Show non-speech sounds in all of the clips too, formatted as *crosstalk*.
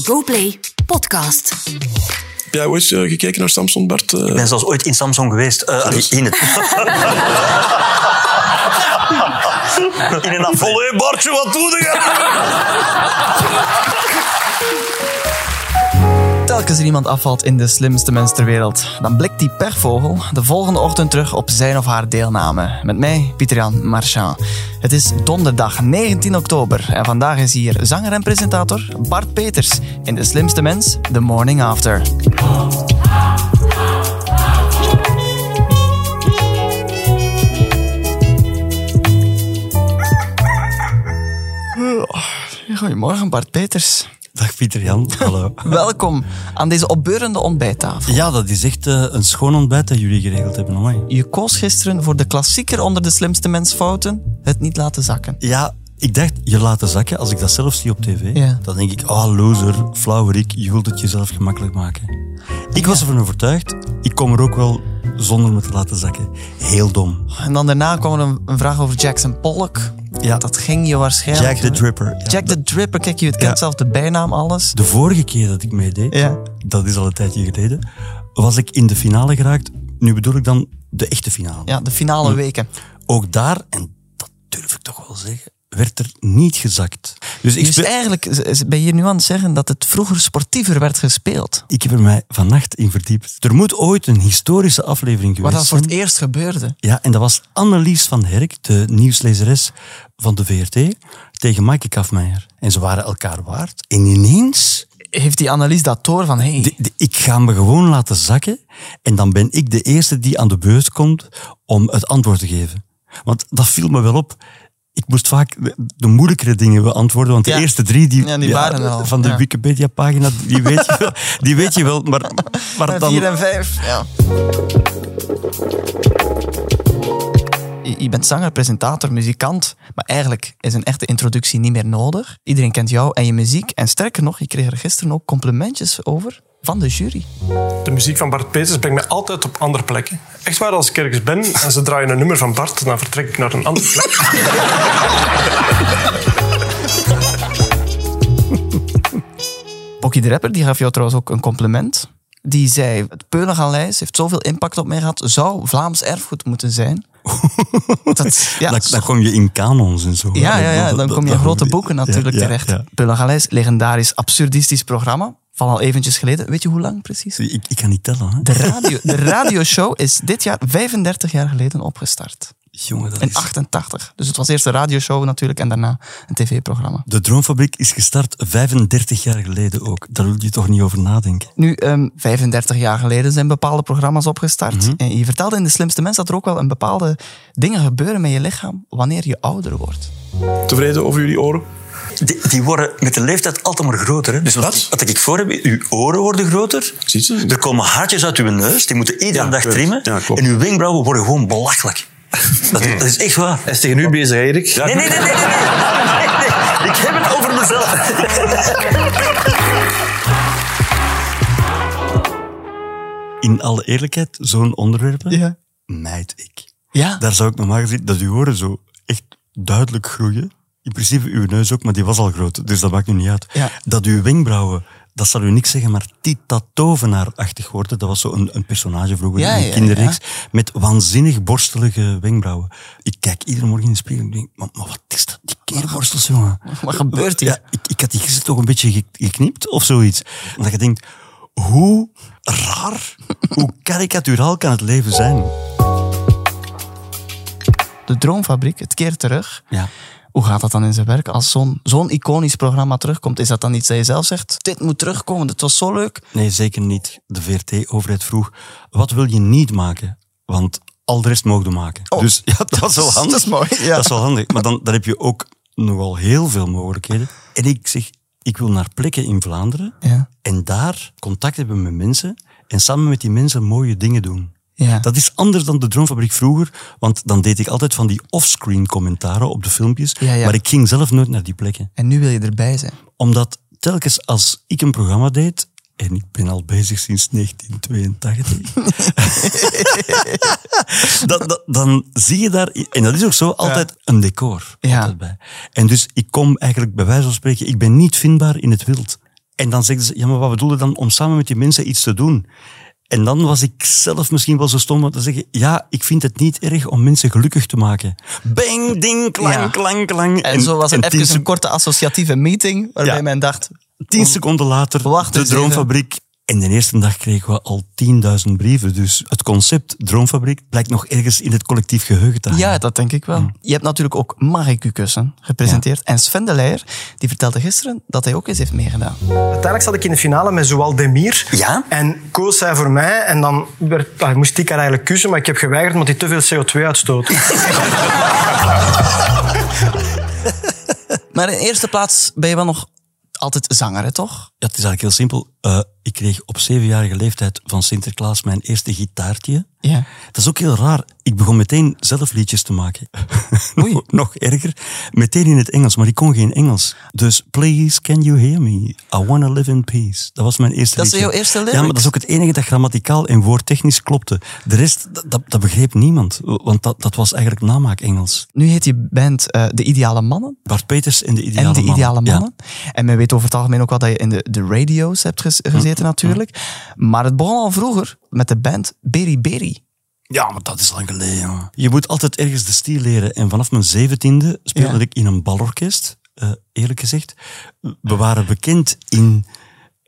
GoPlay Podcast. Heb jij ooit eh, gekeken naar Samson, Bart? Eh, Ik ben zelfs ooit in Samsung geweest. Eh, allee, in het. *laughs* in een afval. Hé, Bartje, wat doe je? *laughs* Telkens er iemand afvalt in de slimste mens ter wereld, dan blikt die pechvogel de volgende ochtend terug op zijn of haar deelname. Met mij, Pieter-Jan Marchand. Het is donderdag 19 oktober en vandaag is hier zanger en presentator Bart Peters in De Slimste Mens, The Morning After. Goedemorgen Bart Peters. Dag Pieter-Jan, hallo. Welkom aan deze opbeurende ontbijttafel. Ja, dat is echt eh, een schoon ontbijt dat jullie geregeld hebben. Amai. Je koos gisteren voor de klassieker onder de slimste mensfouten, het niet laten zakken. Ja, ik dacht, je laten zakken. Als ik dat zelf zie op tv, Ja. dan denk ik, oh loser, flauwerik, je wilt het jezelf gemakkelijk maken. Ik was ervan overtuigd, ik kom er ook wel zonder me te laten zakken. Heel dom. En dan daarna kwam er een, een vraag over Jackson Pollock. Ja. Dat ging je waarschijnlijk... Jack the Dripper. Ja, Jack the Dripper, kijk, je kent Ja. zelf de bijnaam, alles. De vorige keer dat ik meedeed, Ja. dat is al een tijdje geleden, was ik in de finale geraakt. Nu bedoel ik dan de echte finale. Ja, de finale weken. Ook daar, en dat durf ik toch wel zeggen, werd er niet gezakt. Dus ik, Dus eigenlijk ben je nu aan het zeggen dat het vroeger sportiever werd gespeeld. ik heb er mij vannacht in verdiept. Er moet ooit een historische aflevering Wat geweest dat voor het zijn. eerst gebeurde. Ja, en dat was Annelies van Herk, de nieuwslezeres van de VRT, tegen Maaike Kafmeijer. En ze waren elkaar waard. En ineens, Heeft die analyse dat door van, hey, de- de- ik ga me gewoon laten zakken. En dan ben ik de eerste die aan de beurt komt om het antwoord te geven. Want dat viel me wel op. Ik moest vaak de, de moeilijkere dingen beantwoorden, want Ja. de eerste drie die, Ja, die waren al, van de ja. Wikipedia-pagina, die weet je wel. Die weet je wel maar, maar dan, vier en vijf. Ja. Je, je bent zanger, presentator, muzikant, maar eigenlijk is een echte introductie niet meer nodig. Iedereen kent jou en je muziek. En sterker nog, je kreeg er gisteren ook complimentjes over van de jury. De muziek van Bart Peters brengt mij altijd op andere plekken. Echt waar, als ik ergens ben en ze draaien een nummer van Bart, dan vertrek ik naar een andere plek. Pocky de Rapper die gaf jou trouwens ook een compliment. Die zei, het Peulengalijs heeft zoveel impact op mij gehad, zou Vlaams erfgoed moeten zijn. *laughs* Dat, ja, dan, dan kom je in kanons en zo. Ja, ja, ja, dan kom je in grote boeken natuurlijk Ja, ja, terecht. ja. Legendarisch, absurdistisch programma. Van al eventjes geleden. Weet je hoe lang precies? Ik, ik kan niet tellen. Hè. De, radio, de radioshow is dit jaar 35 jaar geleden opgestart. Jongen, dat In is... 88. Dus het was eerst een radioshow natuurlijk en daarna een tv-programma. De Droomfabriek is gestart 35 jaar geleden ook. Daar wil je toch niet over nadenken. Nu, ehm, 35 jaar geleden zijn bepaalde programma's opgestart. Mhm. En je vertelde in De Slimste Mens dat er ook wel een bepaalde dingen gebeuren met je lichaam wanneer je ouder wordt. Tevreden over jullie oren? Die, die worden met de leeftijd altijd maar groter. Hè? Dus wat, Wat? wat ik voor heb, uw oren worden groter. Ziet ze? Er komen haartjes uit uw neus, die moeten iedere Ja, dag klopt. trimmen. Ja, en uw wenkbrauwen worden gewoon belachelijk. *laughs* Dat, dat is echt waar. Hij is tegen u bezig, Erik. Nee, nee, nee, nee, nee, nee. Nee, *laughs* nee. Ik heb het over mezelf. *laughs* In alle eerlijkheid, zo'n onderwerpen Ja. mijd ik. Ja. Daar zou ik normaal gezien, dat uw oren zo echt duidelijk groeien. In principe uw neus ook, maar die was al groot, dus dat maakt nu niet uit. Ja. Dat uw wenkbrauwen, dat zal u niks zeggen, maar Tita Tovenaar-achtig worden. Dat was zo een, een personage vroeger Ja, in een kinderreeks. Met waanzinnig borstelige wenkbrauwen. Ik kijk iedere morgen in de spiegel en denk, maar, maar wat is dat? Die keerborstels, jongen. Wat gebeurt hier? Ja, ik, ik had die gisteren toch een beetje ge- geknipt of zoiets. Dat je denkt, hoe raar, *laughs* hoe karikaturaal kan het leven zijn? De Droomfabriek, het keert terug. Ja. Hoe gaat dat dan in zijn werk? Als zo'n zo'n iconisch programma terugkomt, is dat dan iets dat je zelf zegt? Dit moet terugkomen, dit was zo leuk. Nee, zeker niet. De VRT-overheid vroeg, wat wil je niet maken? Want al de rest mogen maken. Oh. Dus *laughs* ja, dat is wel handig. Dat is mooi, ja. Dat is wel handig. Maar dan, dan heb je ook nogal heel veel mogelijkheden. En ik zeg, ik wil naar plekken in Vlaanderen Ja. en daar contact hebben met mensen en samen met die mensen mooie dingen doen. Ja. Dat is anders dan de Droomfabriek vroeger, want dan deed ik altijd van die offscreen commentaren op de filmpjes, Ja, ja. maar ik ging zelf nooit naar die plekken. En nu wil je erbij zijn. Omdat telkens als ik een programma deed, en ik ben al bezig sinds 1982, *laughs* dan, dan, dan zie je daar, en dat is ook zo, altijd een decor Ja. altijd bij. En dus ik kom eigenlijk bij wijze van spreken, ik ben niet vindbaar in het wild. En dan zeggen ze, ja, maar wat bedoel je dan om samen met die mensen iets te doen? En dan was ik zelf misschien wel zo stom om te zeggen, ja, ik vind het niet erg om mensen gelukkig te maken. Bang, ding, klang, Ja. klang, klang. En, zo was het tien even een korte associatieve meeting, waarbij Ja. men dacht... Tien seconden later, Wacht de Droomfabriek. En de eerste dag kregen we al 10.000 brieven. Dus het concept Droomfabriek blijkt nog ergens in het collectief geheugen te hangen. Ja, dat denk ik wel. Je hebt natuurlijk ook u kussen gepresenteerd. En Sven de Leijer, die vertelde gisteren dat hij ook eens heeft meegedaan. Uiteindelijk zat ik in de finale met Zoal Demir. Ja? En koos zij voor mij. En dan werd, ah, moest ik haar eigenlijk kussen, maar ik heb geweigerd omdat hij te veel CO2 uitstoot. *laughs* Maar in eerste plaats ben je wel nog altijd zanger, hè, toch? Ja, het is eigenlijk heel simpel. Eh, ik kreeg op zevenjarige leeftijd van Sinterklaas mijn eerste gitaartje. Ja. Dat is ook heel raar. Ik begon meteen zelf liedjes te maken. *laughs* Oei. nog, erger. Meteen in het Engels, maar ik kon geen Engels. Dus please, can you hear me? I wanna live in peace. Dat was mijn eerste Dat is liedje. jouw eerste Ja, lyrics? maar dat is ook het enige dat grammaticaal en woordtechnisch klopte. De rest, dat, dat, begreep niemand. Want dat, dat was eigenlijk namaak-Engels. Nu heet je band eh, De Ideale Mannen. Bart Peters en de ideale en De mannen. Ideale Ja. Mannen. En men weet over het algemeen ook wel dat je in de, de radio's hebt ges- gezeten natuurlijk. Maar het begon al vroeger met de band Berry Berry. Ja, maar dat is lang geleden. Je moet altijd ergens de stiel leren. En vanaf mijn zeventiende speelde Ja. ik in een balorkest, eh, eerlijk gezegd. We waren bekend in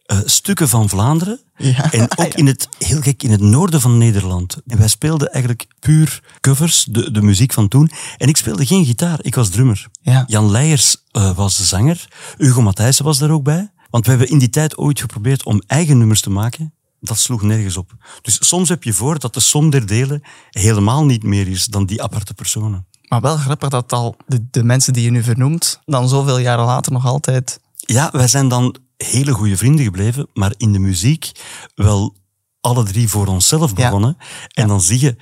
eh, stukken van Vlaanderen. Ja. *laughs* En ook in het, heel gek, in het noorden van Nederland. En wij speelden eigenlijk puur covers, de, de muziek van toen. En ik speelde geen gitaar, ik was drummer. Ja. Jan Leijers eh, was de zanger. Hugo Matthijssen was daar ook bij. Want we hebben in die tijd ooit geprobeerd om eigen nummers te maken. Dat sloeg nergens op. Dus soms heb je voor dat de som der delen helemaal niet meer is dan die aparte personen. Maar wel grappig dat al de, de mensen die je nu vernoemt, dan zoveel jaren later nog altijd... Ja, wij zijn dan hele goede vrienden gebleven, maar in de muziek wel alle drie voor onszelf Ja. begonnen. En dan zie je,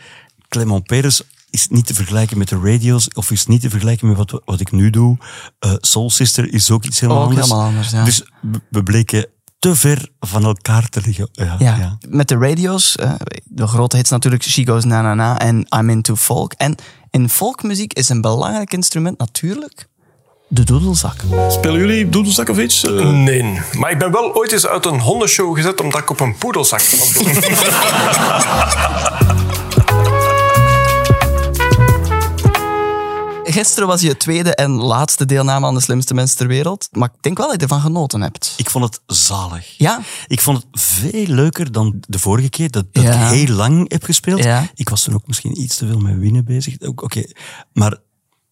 Clement Peres is niet te vergelijken met de radio's, of is niet te vergelijken met wat, wat ik nu doe. Eh, Soul Sister is ook iets helemaal Ook anders. helemaal anders, ja. Dus we- bleken te ver van elkaar te liggen. Ja, Ja, ja. met de radio's, eh, de grote hits natuurlijk, She Goes Na Na Na en I'm Into Folk. En in folkmuziek is een belangrijk instrument natuurlijk de doedelzak. Spelen jullie doedelzak of iets? Eh, Nee. Maar ik ben wel ooit eens uit een hondenshow gezet omdat ik op een poedelzak. *laughs* Gisteren was je tweede en laatste deelname aan de slimste mensen ter wereld. Maar ik denk wel dat je ervan genoten hebt. Ik vond het zalig. Ja? Ik vond het veel leuker dan de vorige keer, dat, dat Ja. ik heel lang heb gespeeld. Ja. Ik was toen ook misschien iets te veel met winnen bezig. Ook- Oké, Maar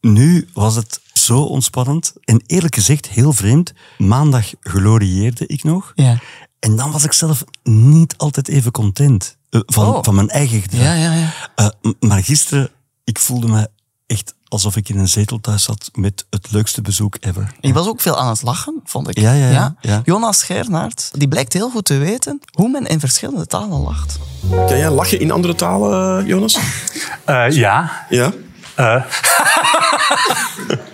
nu was het zo ontspannend. En eerlijk gezegd, heel vreemd. Maandag glorieerde ik nog. Ja. En dan was ik zelf niet altijd even content eh, van, Oh. van mijn eigen gedrag. Ja, ja, ja. Eh, maar gisteren, ik voelde me echt alsof ik in een zetel thuis zat met het leukste bezoek ever. Je was ook veel aan het lachen, vond ik. Ja, ja, ja, ja. Jonas Schernaert, die blijkt heel goed te weten hoe men in verschillende talen lacht. Kan jij lachen in andere talen, Jonas? Eh, ja, Ja. Eh, *laughs*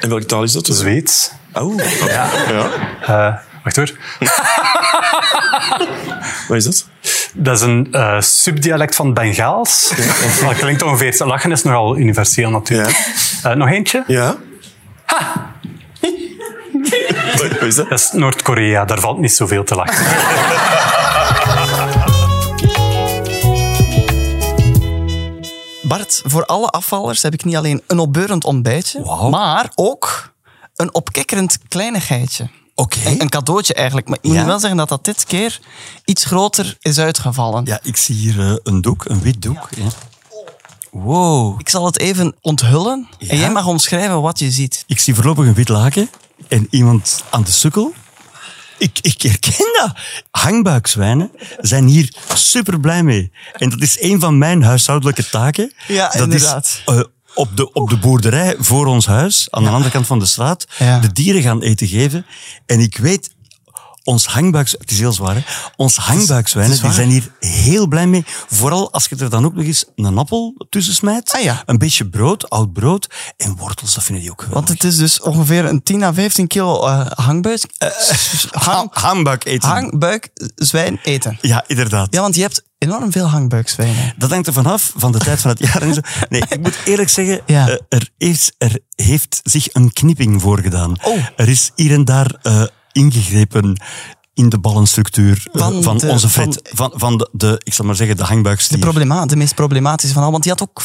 En welke taal is dat? Zweeds. Oh, Ja. ja. Eh, wacht hoor. Wat is dat? Dat is een eh, subdialect van Bengaals. Dat klinkt ongeveer. Lachen is nogal universeel natuurlijk. Eh, nog eentje. Ja. Wat wat is dat? Dat is Noord-Korea. Daar valt niet zoveel te lachen. *laughs* Bart, voor alle afvallers heb ik niet alleen een opbeurend ontbijtje, maar ook een opkikkerend kleinigheidje. Een, een cadeautje eigenlijk. Maar ik moet Ja? wel zeggen dat dat dit keer iets groter is uitgevallen. Ja, ik zie hier eh, een doek, een wit doek. Ja. Wow. Ik zal het even onthullen en jij mag omschrijven wat je ziet. Ik zie voorlopig een wit laken en iemand aan de sukkel. Ik, ik herken dat. Hangbuikzwijnen zijn hier super blij mee. En dat is een van mijn huishoudelijke taken. Ja, dat inderdaad. Is, eh, op, de, op de boerderij voor ons huis, aan de andere kant van de straat, Ja. de dieren gaan eten geven. En ik weet, ons hangbuiks... Het is heel zwaar, hè? Ons die zijn hier heel blij mee. Vooral als je er dan ook nog eens een appel tussen smijt. Ah, ja. Een beetje brood, oud brood. En wortels, dat vinden die ook geweldig. Want het is dus ongeveer een 10 à 15 kilo eh hangbuik, eh, *laughs* hang, Hangbuik eten. hangbuik zwijn eten. Ja, inderdaad. Ja, want je hebt enorm veel hangbuikzwijnen. Dat hangt er vanaf, van de tijd van het jaar en zo. Nee, ik moet eerlijk zeggen, *laughs* Ja. eh, er, is, er heeft zich een knipping voorgedaan. Oh. Er is hier en daar eh, ingegrepen in de ballenstructuur eh, van, Van de- onze Fred. Van, van de, de, ik zal maar zeggen, de De, hangbuikstier. problema de meest problematische van al. Want die had ook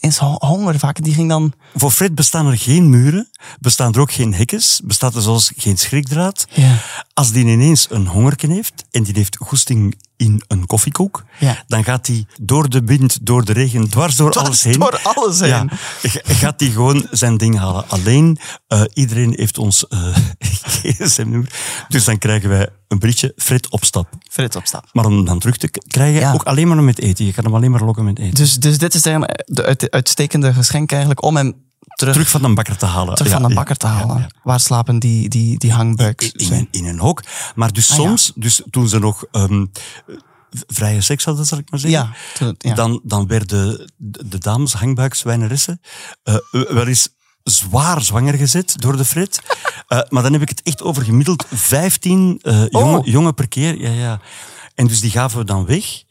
eens ho- honger vaak. Die ging dan... Voor Fred bestaan er geen muren, bestaan er ook geen hekkens, bestaat er zelfs geen schrikdraad. Ja. Als die ineens een hongerken heeft en die heeft goesting in een koffiekoek, Ja. dan gaat hij door de wind, door de regen, dwars door alles heen. door alles heen. Ja, gaat hij gewoon zijn ding halen. Alleen, eh, iedereen heeft ons eh, *laughs* gsm-nummer. Dus dan krijgen wij een berichtje, Fred op stap. Frit op stap. Maar om dan terug te krijgen, Ja. ook alleen maar met eten. Je kan hem alleen maar lokken met eten. Dus, dus dit is dan de uit- uitstekende geschenk eigenlijk om hem terug, terug van een bakker te halen. terug Ja, van de bakker te halen. ja. Waar slapen die, die, die hangbuik? in, in, een- in een hok. Maar dus Ah, soms, dus toen ze nog ehm, vrije seks hadden, zal ik maar zeggen, toen-. Dan, dan werden de, de dames hangbuikswijneressen eh, wel eens zwaar zwanger gezet door de Fred. *laughs* Eh, maar dan heb ik het echt over gemiddeld 15 eh jongen, Oh. jongen per keer. Ja, ja. En dus die gaven we dan weg.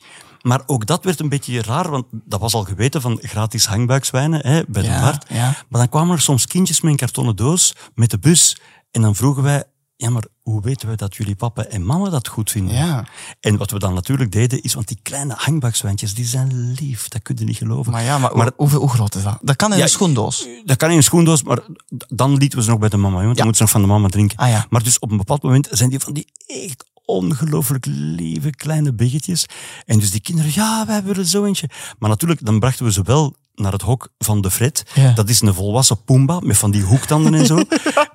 Maar ook dat werd een beetje raar, want dat was al geweten van gratis hangbuikswijnen hè, bij Ja, de ja. Maar dan kwamen er soms kindjes met een kartonnen doos met de bus. En dan vroegen wij, ja, maar hoe weten we dat jullie papa en mama dat goed vinden? Ja. En wat we dan natuurlijk deden, is, want die kleine hangbuikswijntjes, die zijn lief, dat kun je niet geloven. Maar ja, maar, hoe- groot is dat? Dat kan in Ja, een schoendoos. Dat kan in een schoendoos, maar dan lieten we ze nog bij de mama, want dan moeten ze nog van de mama drinken. Ah, ja. Maar dus op een bepaald moment zijn die van die echt ongelooflijk lieve kleine biggetjes. En dus die kinderen, ja, wij willen zo eentje. Maar natuurlijk, dan brachten we ze wel naar het hok van de Fred. Ja. Dat is een volwassen Pumba met van die hoektanden en zo. *laughs*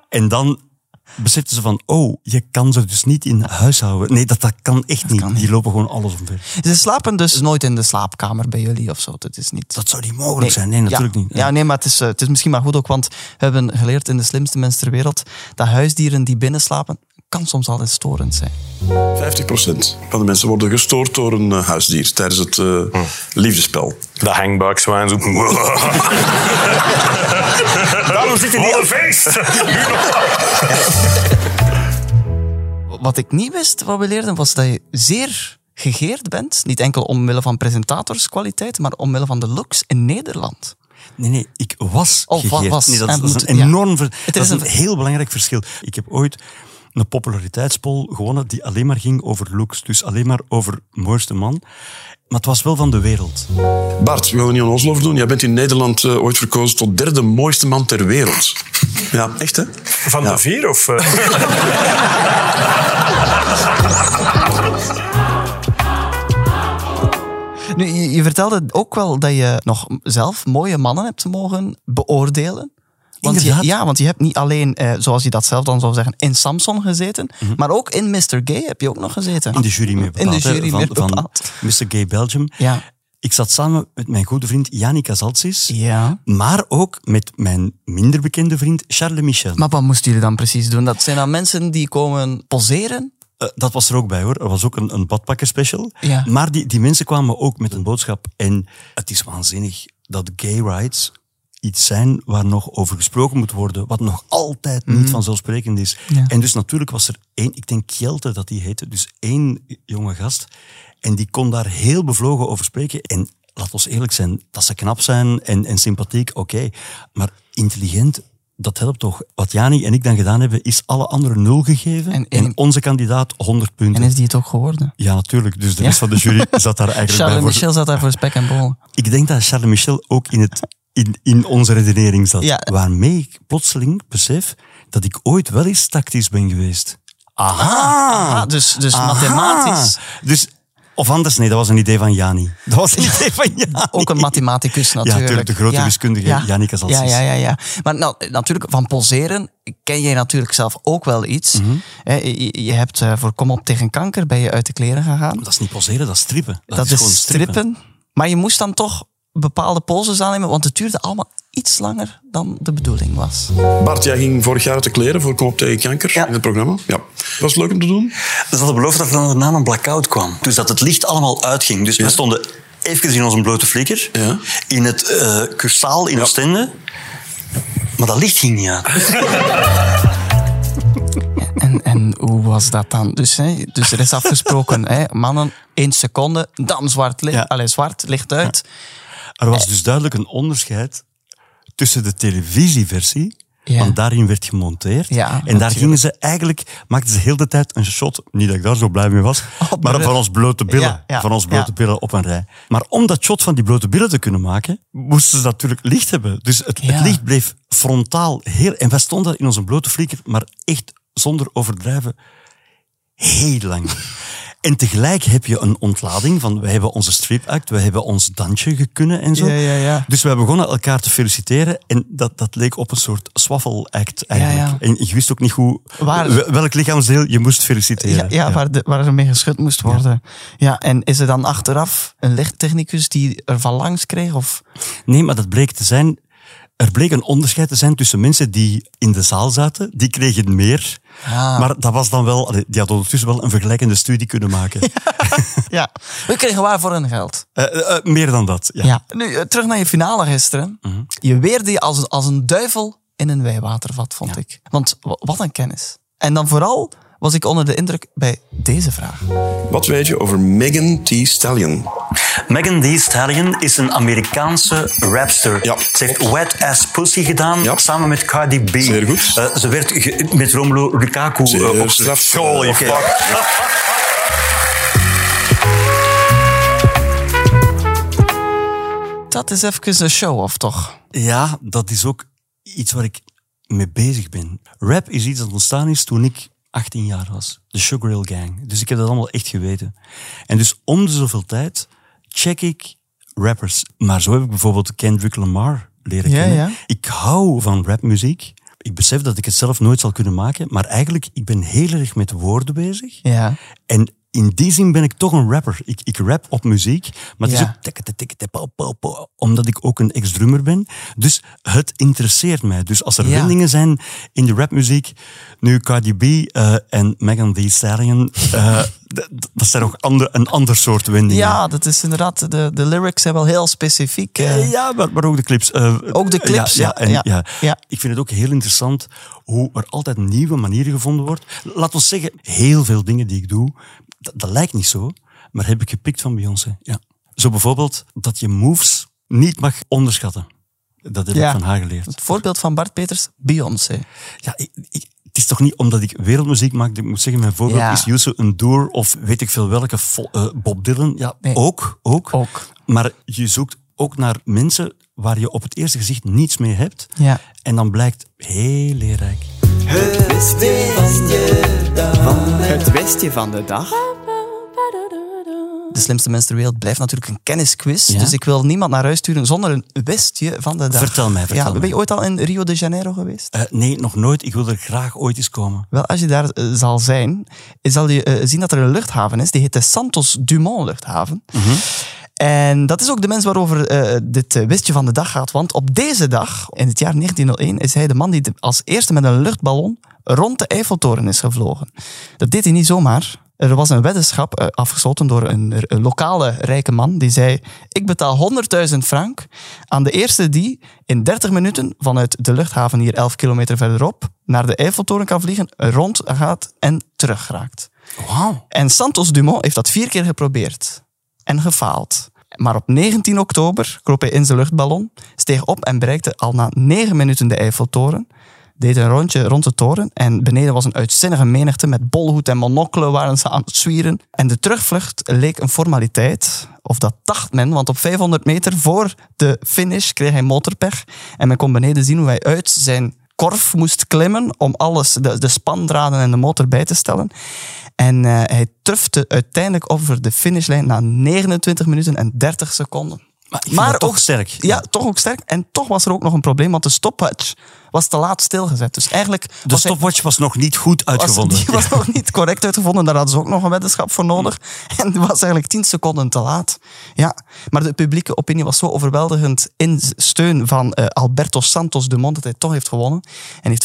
En dan beseffen ze van, oh, je kan ze dus niet in huis houden. Nee, dat, dat kan echt niet. kan niet. Die lopen gewoon alles omver. Ze slapen dus nooit in de slaapkamer bij jullie of zo. Dat is niet... Dat zou niet mogelijk zijn. Nee, natuurlijk ja. niet. Ja, nee, maar het is, eh, het is misschien maar goed ook, want we hebben geleerd in de slimste mensen ter wereld dat huisdieren die binnen slapen, kan soms al eens storend zijn. 50% van de mensen worden gestoord door een eh, huisdier tijdens het eh, liefdespel. De hangbuikzwijn zo. Daarom *laughs* zitten die op feest. *laughs* Wat ik niet wist, wat we leerden, was dat je zeer gegeerd bent. Niet enkel omwille van presentatorskwaliteit, maar omwille van de looks in Nederland. Nee, nee, ik was Oh, gegeerd. was. Nee, dat, En is- dat een ja. enorm... ver- Het dat is is een een- heel belangrijk verschil. Ik heb ooit een populariteitspol gewonnen die alleen maar ging over looks. Dus alleen maar over mooiste man. Maar het was wel van de wereld. Bart, we gaan niet aan Oslo doen. Jij bent in Nederland eh, ooit verkozen tot derde mooiste man ter wereld. *laughs* Ja, echt hè? Van Ja. de vier? Of, eh? *laughs* Nu, je, je vertelde ook wel dat je nog zelf mooie mannen hebt mogen beoordelen. Want je, ja, want je hebt niet alleen, eh, zoals je dat zelf dan zou zeggen, in Samson gezeten, maar ook in Mr. Gay heb je ook nog gezeten. Mhm. In de jury mee In bepaald. de hè, jury van. Mr. Gay Belgium. Ja. Ik zat samen met mijn goede vriend Yannick Kazaltsis. Ja. Maar ook met mijn minder bekende vriend Charles Michel. Maar wat moesten jullie dan precies doen? Dat zijn dan mensen die komen poseren? Eh, dat was er ook bij hoor. Er was ook een, een badpakkerspecial. Ja. Maar die, die mensen kwamen ook met een boodschap. En het is waanzinnig dat gay rights iets zijn waar nog over gesproken moet worden, wat nog altijd niet vanzelfsprekend is. Mhm. Ja. En dus natuurlijk was er één, ik denk Kjelte dat die heette, dus één jonge gast. En die kon daar heel bevlogen over spreken. En laat ons eerlijk zijn, dat ze knap zijn en, en sympathiek, oké. Maar intelligent, dat helpt toch. Wat Jani en ik dan gedaan hebben, is alle anderen nul gegeven. En- En, en- onze kandidaat 100 punten. En is die het ook geworden? Ja, natuurlijk. Dus de Ja. rest van de jury zat daar eigenlijk Charles bij. voor- Michel zat daar voor spek en bol. Ik denk dat Charles Michel ook in, het, in, in onze redenering zat. Ja. Waarmee ik plotseling besef dat ik ooit wel eens tactisch ben geweest. Aha! Ah, dus dus Aha. mathematisch. Dus, of anders, nee, dat was een idee van Jani. Dat was een idee van Jani. Ook een mathematicus natuurlijk. tuurlijk, de grote wiskundige Yannick Azalsis. Ja, ja, ja, ja. Maar nou, natuurlijk, van poseren ken jij natuurlijk zelf ook wel iets. Mhm. Je, je hebt eh, voor Kom op tegen kanker ben je uit de kleren gegaan. Dat is niet poseren, dat is strippen. Dat, Dat, is, is, gewoon strippen. Maar je moest dan toch bepaalde poses aannemen, want het duurde allemaal iets langer dan de bedoeling was. Bart, jij ging vorig jaar de kleren voor Kom op tegen kanker Ja. in het programma. Ja. Was het leuk om te doen? Ze hadden beloofd dat er dan daarna een blackout kwam. Dus dat het licht allemaal uitging. Dus we stonden even in onze blote flikker. Ja. In het eh cursaal in Ja. Oostende. Maar dat licht ging niet uit. *laughs* En, en hoe was dat dan? Dus, hè, dus er is afgesproken, *laughs* hè, mannen, één seconde, dan zwart licht, Ja. allez, zwart, licht uit. Er was dus duidelijk een onderscheid tussen de televisieversie Ja. want daarin werd gemonteerd. Ja, en daar gingen ze eigenlijk, maakten ze heel de tijd een shot, niet dat ik daar zo blij mee was, Op maar van ons blote billen. Ja, van ons blote billen op een rij. Maar om dat shot van die blote billen te kunnen maken, moesten ze natuurlijk licht hebben. Dus het, licht bleef frontaal heel... En wij stonden in onze blote flieker, maar echt zonder overdrijven, heel lang. En tegelijk heb je een ontlading van, we hebben onze strip-act, we hebben ons dansje gekunnen en zo. Ja, ja, ja. Dus wij begonnen elkaar te feliciteren en dat, dat leek op een soort swaffel-act eigenlijk. Ja, ja. En je wist ook niet hoe, Waar- wel- welk lichaamsdeel je moest feliciteren. Ja, ja, Waar, de, waar er mee geschud moest worden. Ja. en is er dan achteraf een lichttechnicus die er van langs kreeg? Of? Nee, maar dat bleek te zijn. Er bleek een onderscheid te zijn tussen mensen die in de zaal zaten, die kregen meer. Ah. Maar dat was dan wel, die hadden ondertussen wel een vergelijkende studie kunnen maken. *laughs* Ja, we kregen waar voor hun geld. Eh, eh, eh, meer dan dat. Ja. Ja. Nu, terug naar je finale gisteren. Je weerde je als, een- als een duivel in een wijwatervat, vond ik. Want wa- wat een kennis. En dan vooral was ik onder de indruk bij deze vraag. Wat weet je over Megan Thee Stallion? Megan Thee Stallion is een Amerikaanse rapster. Ja. Ze heeft Wet Ass Pussy gedaan Ja. samen met Cardi B. Zeer goed. Eh, ze werd ge- met Romelu Lukaku eh, op straf. Fuck. *laughs* Dat is even een show-off, toch? Ja, dat is ook iets waar ik mee bezig ben. Rap is iets dat ontstaan is toen ik 18 jaar was. De Sugar Hill Gang. Dus ik heb dat allemaal echt geweten. En dus om de zoveel tijd check ik rappers. Maar zo heb ik bijvoorbeeld Kendrick Lamar leren Ja, kennen. ja. Ik hou van rapmuziek. Ik besef dat ik het zelf nooit zal kunnen maken. Maar eigenlijk, ik ben heel erg met woorden bezig. Ja. En in die zin ben ik toch een rapper. Ik, ik rap op muziek, maar het Ja. is ook tikke, tikke, tikke, omdat ik ook een ex-drummer ben. Dus het interesseert mij. Dus als er Ja. wendingen zijn in de rapmuziek, nu Cardi B eh, en Megan Thee Stallion, eh, *laughs* d- dat zijn ook ander, een ander soort wendingen. Ja, dat is inderdaad, de, de lyrics zijn wel heel specifiek. eh. Eh, Ja, maar, maar ook de clips. eh, Ook de clips, ja. ja, en, ja, ja. Ik vind het ook heel interessant hoe er altijd nieuwe manieren gevonden wordt. Laat ons zeggen, heel veel dingen die ik doe, dat, dat lijkt niet zo, maar heb ik gepikt van Beyoncé. Ja. Zo bijvoorbeeld dat je moves niet mag onderschatten. Dat heb Ja. ik van haar geleerd. Het voorbeeld van Bart Peters, Beyoncé. Ja, ik, ik- het is toch niet omdat ik wereldmuziek maak, dat ik moet zeggen, mijn voorbeeld Ja. is Youssou N'Dour of weet ik veel welke, eh, Bob Dylan. Ja, Nee. ook, ook. Ook. Maar je zoekt ook naar mensen waar je op het eerste gezicht niets mee hebt. Ja. En dan blijkt heel leerrijk. Het westje van de dag. De slimste mens ter wereld blijft natuurlijk een kennisquiz. Ja. Dus ik wil niemand naar huis sturen zonder een westje van de dag. Vertel mij, vertel ja, mij. Ben je ooit al in Rio de Janeiro geweest? Eh, nee, nog nooit. Ik wil er graag ooit eens komen. Wel, als je daar eh, zal zijn, zal je eh, zien dat er een luchthaven is. Die heet de Santos Dumont luchthaven. En dat is ook de mens waarover eh, dit eh, wistje van de dag gaat. Want op deze dag, in het jaar 1901, is hij de man die als eerste met een luchtballon rond de Eiffeltoren is gevlogen. Dat deed hij niet zomaar. Er was een weddenschap eh, afgesloten door een, een lokale rijke man. Die zei, ik betaal 100.000 frank aan de eerste die in 30 minuten vanuit de luchthaven hier 11 kilometer verderop naar de Eiffeltoren kan vliegen, rond gaat en terugraakt. Wauw. En Santos Dumont heeft dat vier keer geprobeerd en gefaald. Maar op 19 oktober kroop hij in zijn luchtballon, steeg op en bereikte al na 9 minuten de Eiffeltoren. Deed een rondje rond de toren en beneden was een uitzinnige menigte met bolhoed en monocle waren ze aan het zwieren. En de terugvlucht leek een formaliteit, of dat dacht men, want op 500 meter voor de finish kreeg hij motorpech. En men kon beneden zien hoe hij uit zijn korf moest klimmen om alles, de, de spandraden en de motor bij te stellen. En eh, hij trufte uiteindelijk over de finishlijn na 29 minuten en 30 seconden. Maar toch sterk. Ja, toch ook sterk. En toch was er ook nog een probleem, want de stopwatch was te laat stilgezet. Dus eigenlijk De was hij- stopwatch was nog niet goed was, uitgevonden. die was nog niet correct uitgevonden. Daar hadden ze ook nog een weddenschap voor nodig. En die was eigenlijk 10 seconden te laat. Ja, maar de publieke opinie was zo overweldigend in steun van eh, Alberto Santos Dumont dat hij toch heeft gewonnen. En heeft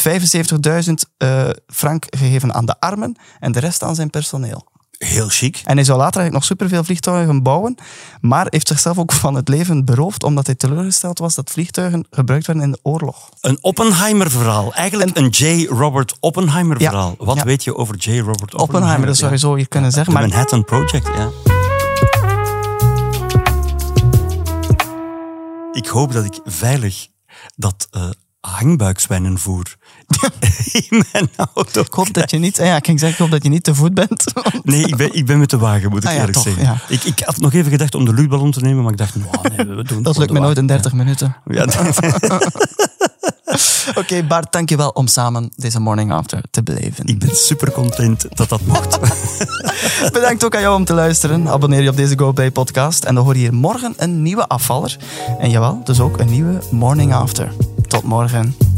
75.000 eh, frank gegeven aan de armen en de rest aan zijn personeel. Heel chic. En hij zou later eigenlijk nog superveel vliegtuigen bouwen, maar heeft zichzelf ook van het leven beroofd omdat hij teleurgesteld was dat vliegtuigen gebruikt werden in de oorlog. Een Oppenheimer-verhaal. Eigenlijk een J. Robert Oppenheimer-verhaal. Wat ja. weet je over J. Robert Oppenheimer? Oppenheimer, dat zou je zo hier kunnen zeggen. Maar Manhattan Project, ja. Ik hoop dat ik veilig dat hangbuikzwijnenvoer *laughs* in mijn auto. Ik hoop dat je niet... Ja, ik ging zeggen, ik hoop dat je niet te voet bent. *laughs* Nee, ik ben, ik ben met de wagen, moet ik Ah ja, eerlijk toch, zeggen. ja. Ik, ik had nog even gedacht om de luchtballon te nemen, maar ik dacht, nou, nee, we doen Dat lukt me nooit in wagen. 30 minuten. Ja, *laughs* Oké, Bart, dankjewel om samen deze morning after te beleven. ik ben super content dat dat mocht. Bedankt ook aan jou om te luisteren. Abonneer je op deze GoPlay podcast en dan hoor je hier morgen een nieuwe afvaller. En jawel, dus ook een nieuwe morning after. Tot morgen.